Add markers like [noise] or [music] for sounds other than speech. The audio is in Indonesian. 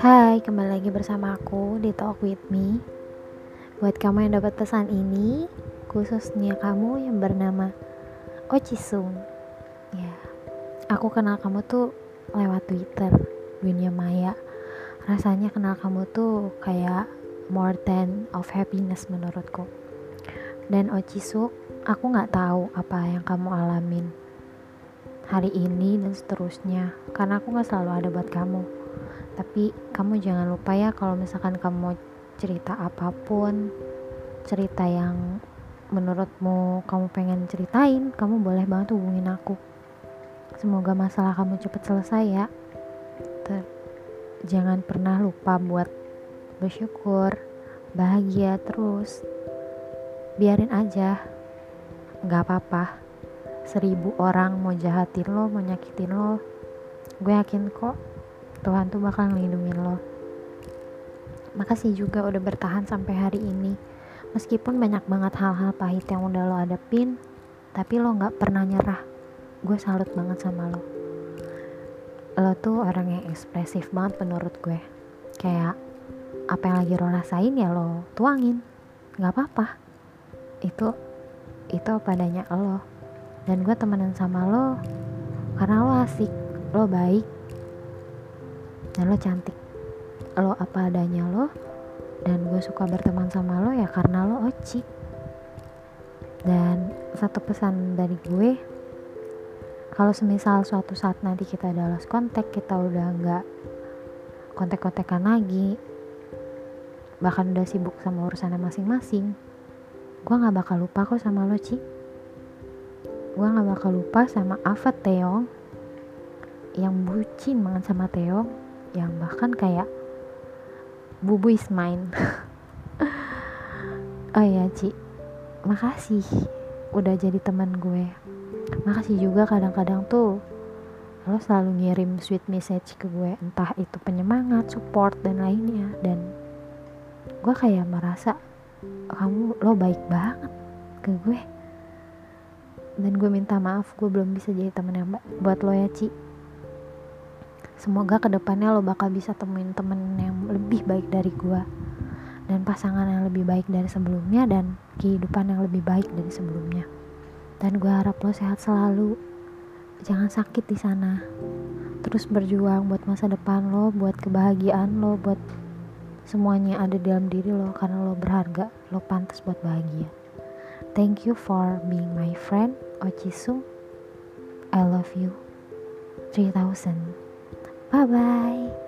Hai, kembali lagi bersama aku di Talk With Me. Buat kamu yang dapat pesan ini Khususnya kamu yang bernama Ochisung Ya, aku kenal kamu tuh lewat Twitter Dunia Maya. Rasanya kenal kamu tuh kayak more than of happiness menurutku. Dan Ochisu, aku gak tahu apa yang kamu alamin hari ini dan seterusnya. Karena aku gak selalu ada buat kamu. Tapi kamu jangan lupa ya kalau misalkan kamu cerita apa pun cerita yang menurutmu kamu pengen ceritain kamu boleh banget hubungin aku. Semoga masalah kamu cepat selesai ya. Ter jangan pernah lupa buat bersyukur bahagia terus. Biarin aja. Nggak apa-apa seribu orang mau jahatin lo mau nyakitin lo. Gue yakin kok Tuhan tuh bakal ngelindungin lo. Makasih juga udah bertahan sampai hari ini. Meskipun banyak banget hal-hal pahit yang udah lo adepin tapi lo gak pernah nyerah. Gue salut banget sama lo. Lo tuh orang yang ekspresif banget menurut gue. Kayak apa yang lagi lo rasain ya lo tuangin. Gak apa-apa. Itu itu padanya lo dan gue temenan sama lo karena lo asik lo baik dan lo cantik. Lo apa adanya lo dan gue suka berteman sama lo ya karena lo oci. Dan satu pesan dari gue kalau semisal suatu saat nanti kita ada lost kontak kita udah nggak kontek-kontekan lagi bahkan udah sibuk sama urusannya masing-masing gue nggak bakal lupa kok sama lo Ci gue nggak bakal lupa sama Ava Teong. Yang bucin banget sama Teong. Yang bahkan kayak bubu is mine. [laughs] Oh ya Ci. Makasih udah jadi teman gue. Makasih juga kadang-kadang tuh lo selalu ngirim sweet message ke gue entah itu penyemangat support dan lainnya. Dan gue kayak merasa kamu lo baik banget ke gue dan gue minta maaf gue belum bisa jadi temen yang baik buat lo ya Ci. Semoga ke depannya lo bakal bisa temuin temen yang lebih baik dari gue dan pasangan yang lebih baik dari sebelumnya dan kehidupan yang lebih baik dari sebelumnya. Dan gue harap lo sehat selalu. Jangan sakit di sana. Terus berjuang buat masa depan lo buat kebahagiaan lo buat semuanya ada dalam diri lo karena lo berharga lo pantas buat bahagia thank you for being my friend Ochisung I love you. 3000 Bye bye.